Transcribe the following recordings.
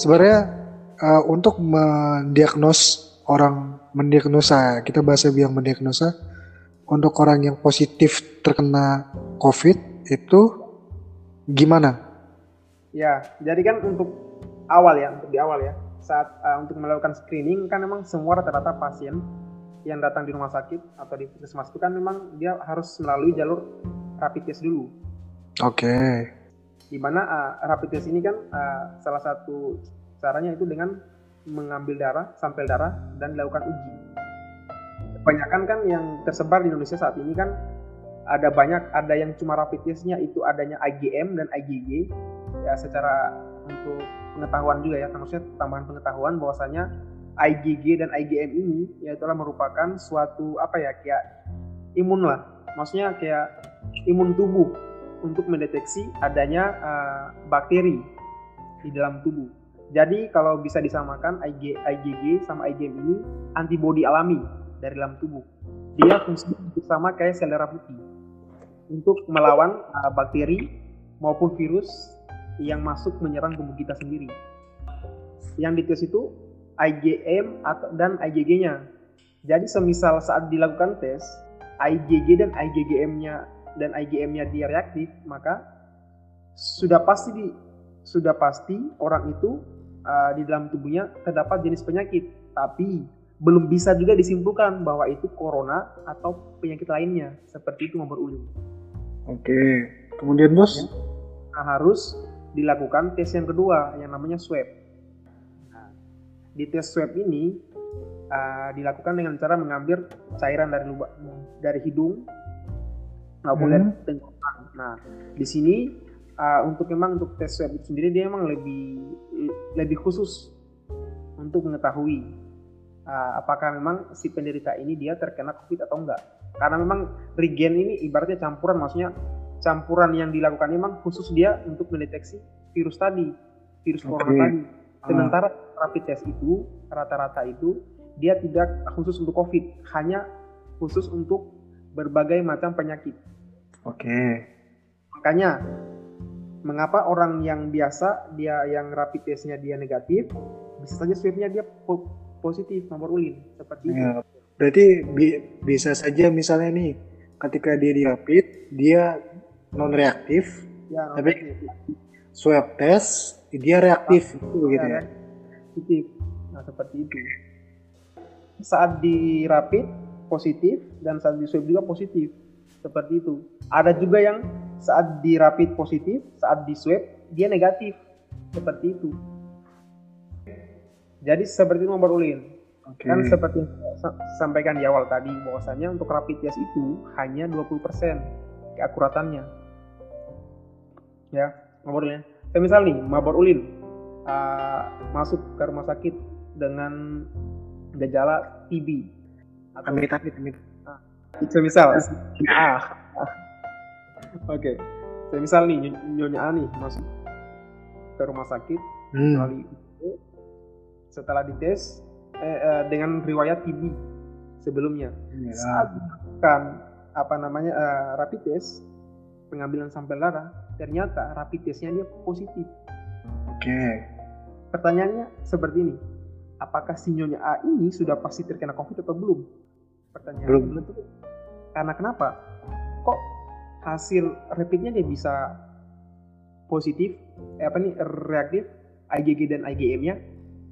Sebenarnya uh, untuk mendiagnos orang mendiagnosa, kita bahasa biang mendiagnosa untuk orang yang positif terkena COVID itu gimana? Ya, jadi kan untuk awal ya, untuk di awal ya, saat uh, untuk melakukan screening kan memang semua rata-rata pasien yang datang di rumah sakit atau di puskesmas itu kan memang dia harus melalui jalur rapid test dulu. Oke. Okay di mana uh, rapid test ini kan uh, salah satu caranya itu dengan mengambil darah, sampel darah dan dilakukan uji. Kebanyakan kan yang tersebar di Indonesia saat ini kan ada banyak ada yang cuma rapid testnya itu adanya IgM dan IgG ya secara untuk pengetahuan juga ya maksudnya tambahan pengetahuan bahwasanya IgG dan IgM ini ya itulah merupakan suatu apa ya kayak imun lah maksudnya kayak imun tubuh untuk mendeteksi adanya uh, bakteri di dalam tubuh. Jadi kalau bisa disamakan IG, IgG sama IgM ini antibodi alami dari dalam tubuh. Dia fungsinya sama kayak sel darah putih untuk melawan uh, bakteri maupun virus yang masuk menyerang tubuh kita sendiri. Yang dites itu IgM atau dan IgG-nya. Jadi semisal saat dilakukan tes IgG dan IgGM-nya dan IgM-nya dia reaktif, maka sudah pasti di, sudah pasti orang itu uh, di dalam tubuhnya terdapat jenis penyakit, tapi belum bisa juga disimpulkan bahwa itu corona atau penyakit lainnya seperti itu nomor ulin. Oke, kemudian bos? Ya. Nah, harus dilakukan tes yang kedua yang namanya swab. Di tes swab ini uh, dilakukan dengan cara mengambil cairan dari lubang dari hidung boleh hmm. tenggorokan. Nah di sini uh, untuk memang untuk tes swab itu sendiri dia memang lebih lebih khusus untuk mengetahui uh, apakah memang si penderita ini dia terkena COVID atau enggak. Karena memang regen ini ibaratnya campuran, maksudnya campuran yang dilakukan memang khusus dia untuk mendeteksi virus tadi, virus okay. corona tadi. Ah. Sementara rapid test itu rata-rata itu dia tidak khusus untuk COVID, hanya khusus untuk berbagai macam penyakit. Oke. Okay. Makanya mengapa orang yang biasa dia yang rapid testnya dia negatif bisa saja swabnya dia po positif nomor ulin seperti ya, itu. Berarti bi bisa saja misalnya nih ketika dia di rapid dia non reaktif ya, non tapi swab test dia reaktif itu begitu ya. Positif. Nah seperti itu. Saat di rapid positif dan saat di swab juga positif seperti itu. Ada juga yang saat di rapid positif, saat di swab dia negatif. Seperti itu. Jadi seperti itu nomor ulin. Okay. Kan seperti yang sampaikan di awal tadi bahwasanya untuk rapid test itu hanya 20% keakuratannya. Ya, nomor ulin. Saya misal nih, mabor ulin uh, masuk ke rumah sakit dengan gejala TB atau amit amit amit semisal ah oke okay. semisal nih nyonya A nih masuk ke rumah sakit hmm. melalui itu setelah dites eh, eh, dengan riwayat TB sebelumnya ya. saat kan apa namanya uh, rapid test pengambilan sampel darah ternyata rapid testnya dia positif. Oke. Okay. pertanyaannya seperti ini apakah si nyonya A ini sudah pasti terkena covid atau belum? Pertanyaan belum. belum tuh karena kenapa? Kok hasil rapidnya dia bisa positif eh, apa nih reaktif IgG dan IgM-nya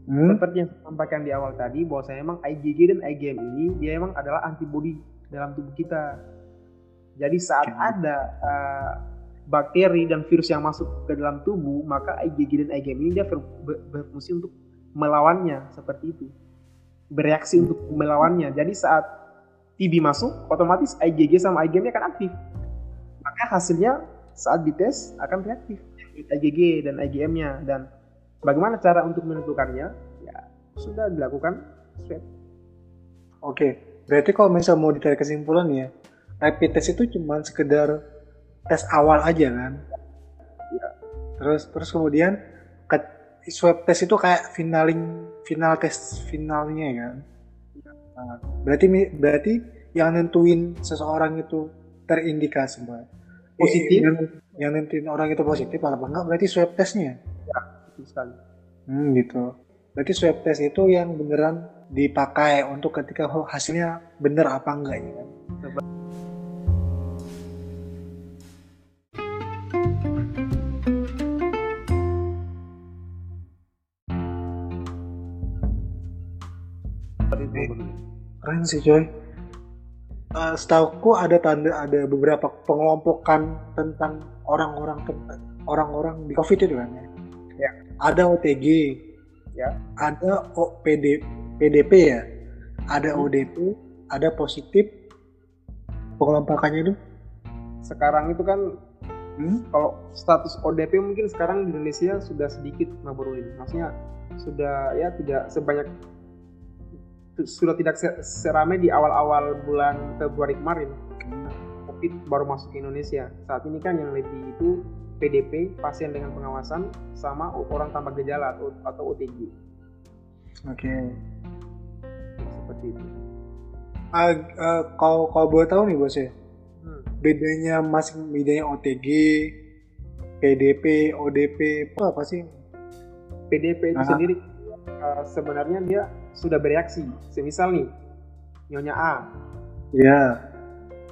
hmm? seperti yang saya sampaikan di awal tadi bahwa saya emang IgG dan IgM ini dia emang adalah antibodi dalam tubuh kita jadi saat okay. ada uh, bakteri dan virus yang masuk ke dalam tubuh maka IgG dan IgM ini dia ber berfungsi untuk melawannya seperti itu bereaksi untuk melawannya jadi saat TB masuk, otomatis IgG sama IgM-nya akan aktif. Maka hasilnya saat dites akan reaktif IgG dan IgM-nya dan bagaimana cara untuk menentukannya? Ya sudah dilakukan swab. Oke, berarti kalau misal mau ditarik kesimpulan ya, rapid test itu cuma sekedar tes awal aja kan? Ya. Terus terus kemudian swab test itu kayak finaling final test finalnya kan? Nah, berarti berarti yang nentuin seseorang itu terindikasi mbak. Positif? yang, yang nentuin orang itu positif apa enggak berarti swab testnya? Ya betul sekali. Hmm, gitu. Berarti swab test itu yang beneran dipakai untuk ketika hasilnya bener apa enggak ya kan sih coy uh, setauku ada tanda ada beberapa pengelompokan tentang orang-orang orang-orang di covid itu kan ya. ya. Ada OTG, ya. Ada OPD, PDP ya. Ada hmm. ODP, ada positif. Pengelompokannya itu? Sekarang itu kan hmm? kalau status ODP mungkin sekarang di Indonesia sudah sedikit ini Maksudnya sudah ya tidak sebanyak sudah tidak seramai di awal-awal bulan Februari kemarin. COVID baru masuk ke Indonesia. Saat ini kan yang lebih itu PDP, pasien dengan pengawasan, sama orang tanpa gejala atau, atau OTG. Oke. Okay. Seperti itu. Uh, uh, kalau kalau boleh tahu nih bos ya, hmm. bedanya masing bedanya OTG, PDP, ODP, apa, apa sih? PDP itu sendiri uh, sebenarnya dia sudah bereaksi. Semisal nih, Nyonya A. Iya.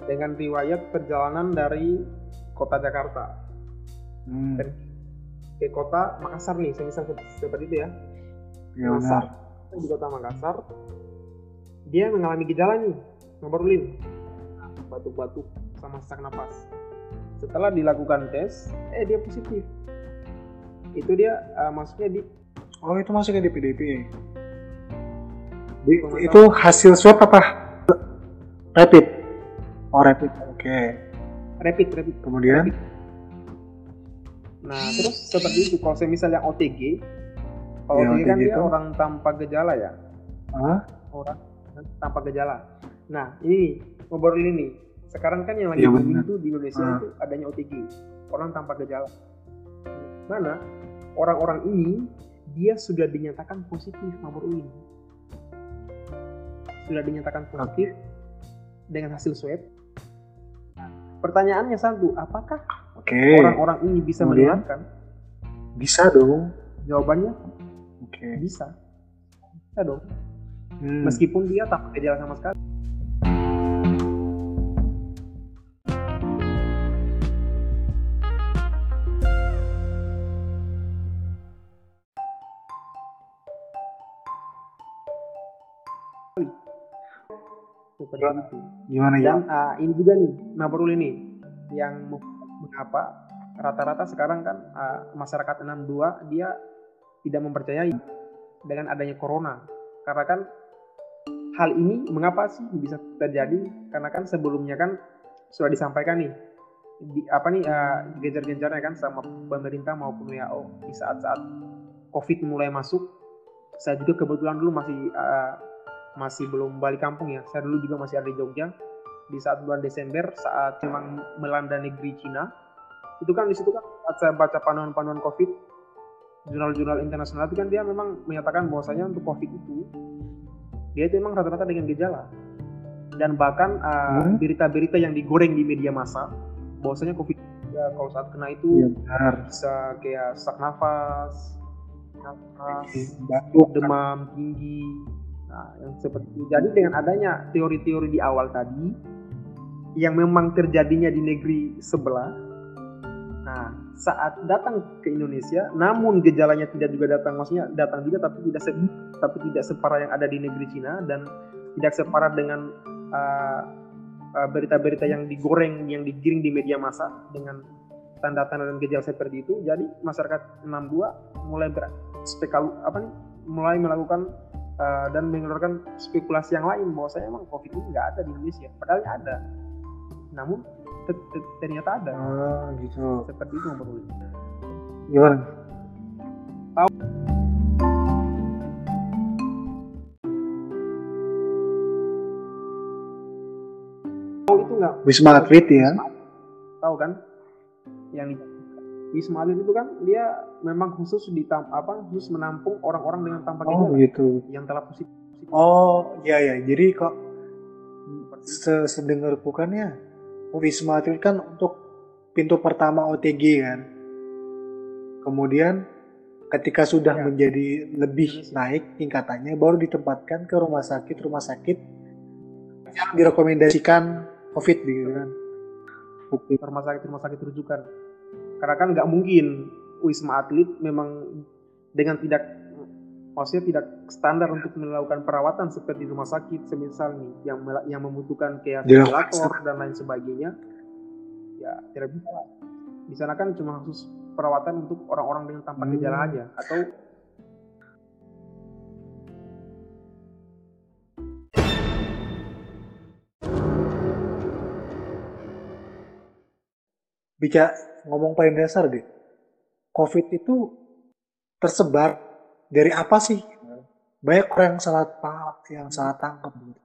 Dengan riwayat perjalanan dari kota Jakarta. Hmm. Dan ke kota Makassar nih, semisal seperti itu ya. Ya, Makassar. Di kota Makassar, dia mengalami gejala nih, nomor lin, batuk-batuk sama sesak napas. Setelah dilakukan tes, eh dia positif. Itu dia uh, masuknya di Oh itu masuknya di PDP. Itu hasil swab apa? Rapid. Oh rapid. Oke. Okay. Rapid, rapid. Kemudian? Rapid. Nah terus seperti itu. Kalau misalnya OTG, kalau ya, OTG kan dia orang tanpa gejala ya. Hah? Orang tanpa gejala. Nah ini ngobrol ini nih. Sekarang kan yang lagi ya, itu di Indonesia ah. itu adanya OTG, orang tanpa gejala. Mana orang-orang ini dia sudah dinyatakan positif nomor ini sudah dinyatakan positif dengan hasil swab. Pertanyaannya satu apakah okay. orang-orang ini bisa menularkan? Bisa dong. Jawabannya? Okay. bisa. Bisa dong. Hmm. meskipun dia tak gejala sama sekali seperti Gimana? itu. Gimana ya? Dan uh, ini juga nih, Nabrul ini yang mengapa rata-rata sekarang kan uh, masyarakat 62 dia tidak mempercayai dengan adanya corona. Karena kan hal ini mengapa sih bisa terjadi? Karena kan sebelumnya kan sudah disampaikan nih di, apa nih uh, gencar-gencarnya kan sama pemerintah maupun WHO di saat-saat COVID mulai masuk. Saya juga kebetulan dulu masih uh, masih belum balik kampung ya. Saya dulu juga masih ada di Jogja. Di saat bulan Desember saat memang melanda negeri Cina, itu kan di situ kan saat saya baca panduan-panduan COVID, jurnal-jurnal internasional itu kan dia memang menyatakan bahwasanya untuk COVID itu dia itu memang rata-rata dengan gejala dan bahkan uh, hmm? berita-berita yang digoreng di media massa bahwasanya COVID ya, kalau saat kena itu ya, bisa kayak sak nafas, nafas, batuk, demam tinggi, Nah, yang seperti. Jadi dengan adanya teori-teori di awal tadi yang memang terjadinya di negeri sebelah. Nah, saat datang ke Indonesia, namun gejalanya tidak juga datang, maksudnya datang juga tapi tidak se tapi tidak separah yang ada di negeri Cina dan tidak separah dengan uh, uh, berita-berita yang digoreng, yang digiring di media massa dengan tanda-tanda dan gejala seperti itu. Jadi masyarakat 62 mulai berspekul apa nih, mulai melakukan uh, dan mengeluarkan spekulasi yang lain bahwa saya emang covid ini nggak ada di Indonesia. Padahal ada. Namun ternyata ada. Oh, gitu. Seperti itu menurut gimana? Tahu. Tahu itu nggak? Wisma Atlet ya? Tahu kan? Yang Wisma Atlet itu kan dia memang khusus di apa khusus menampung orang-orang dengan tanpa oh, gejala gitu. yang telah positif. Oh, iya ya. Jadi kok sedengarku kan ya Wisma Atlet kan untuk pintu pertama OTG kan. Kemudian ketika sudah ya. menjadi lebih naik tingkatannya baru ditempatkan ke rumah sakit rumah sakit yang direkomendasikan COVID gitu kan. Rumah sakit rumah sakit rujukan. Karena kan nggak mungkin Wisma Atlet memang dengan tidak maksudnya tidak standar untuk melakukan perawatan seperti rumah sakit semisal nih yang yang membutuhkan kayak ventilator dan lain sebagainya ya tidak bisa lah di sana kan cuma khusus perawatan untuk orang-orang dengan tanpa hmm. gejala aja atau bicara ngomong paling dasar deh COVID itu tersebar dari apa sih? Banyak orang yang salah paham, yang salah tangkap. Gitu.